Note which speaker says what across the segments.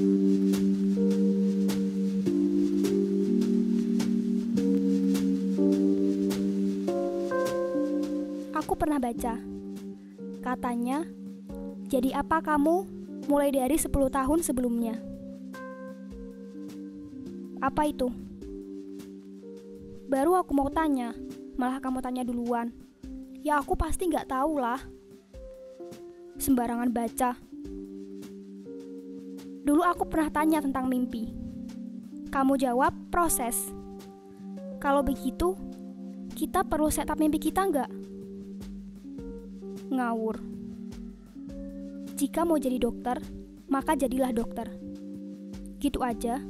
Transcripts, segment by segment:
Speaker 1: Aku pernah baca. Katanya, jadi apa kamu mulai dari 10 tahun sebelumnya? Apa itu? Baru aku mau tanya, malah kamu tanya duluan. Ya aku pasti nggak tahu lah. Sembarangan baca. Dulu aku pernah tanya tentang mimpi. Kamu jawab proses. Kalau begitu, kita perlu setup mimpi kita nggak? Ngawur. Jika mau jadi dokter, maka jadilah dokter. Gitu aja.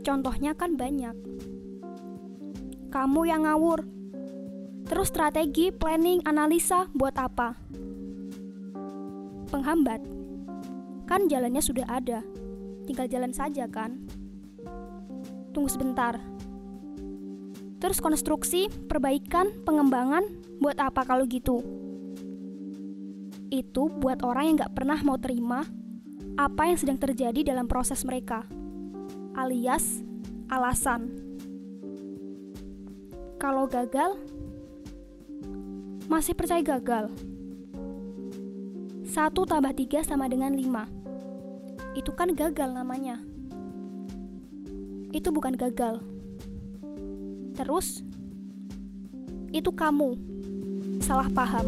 Speaker 1: Contohnya kan banyak. Kamu yang ngawur. Terus strategi, planning, analisa buat apa? Penghambat. Kan jalannya sudah ada. Tinggal jalan saja kan? Tunggu sebentar. Terus konstruksi, perbaikan, pengembangan buat apa kalau gitu? Itu buat orang yang gak pernah mau terima apa yang sedang terjadi dalam proses mereka, alias alasan. Kalau gagal, masih percaya gagal. Satu tambah tiga sama dengan lima. Itu kan gagal namanya. Itu bukan gagal. Terus, itu kamu salah paham.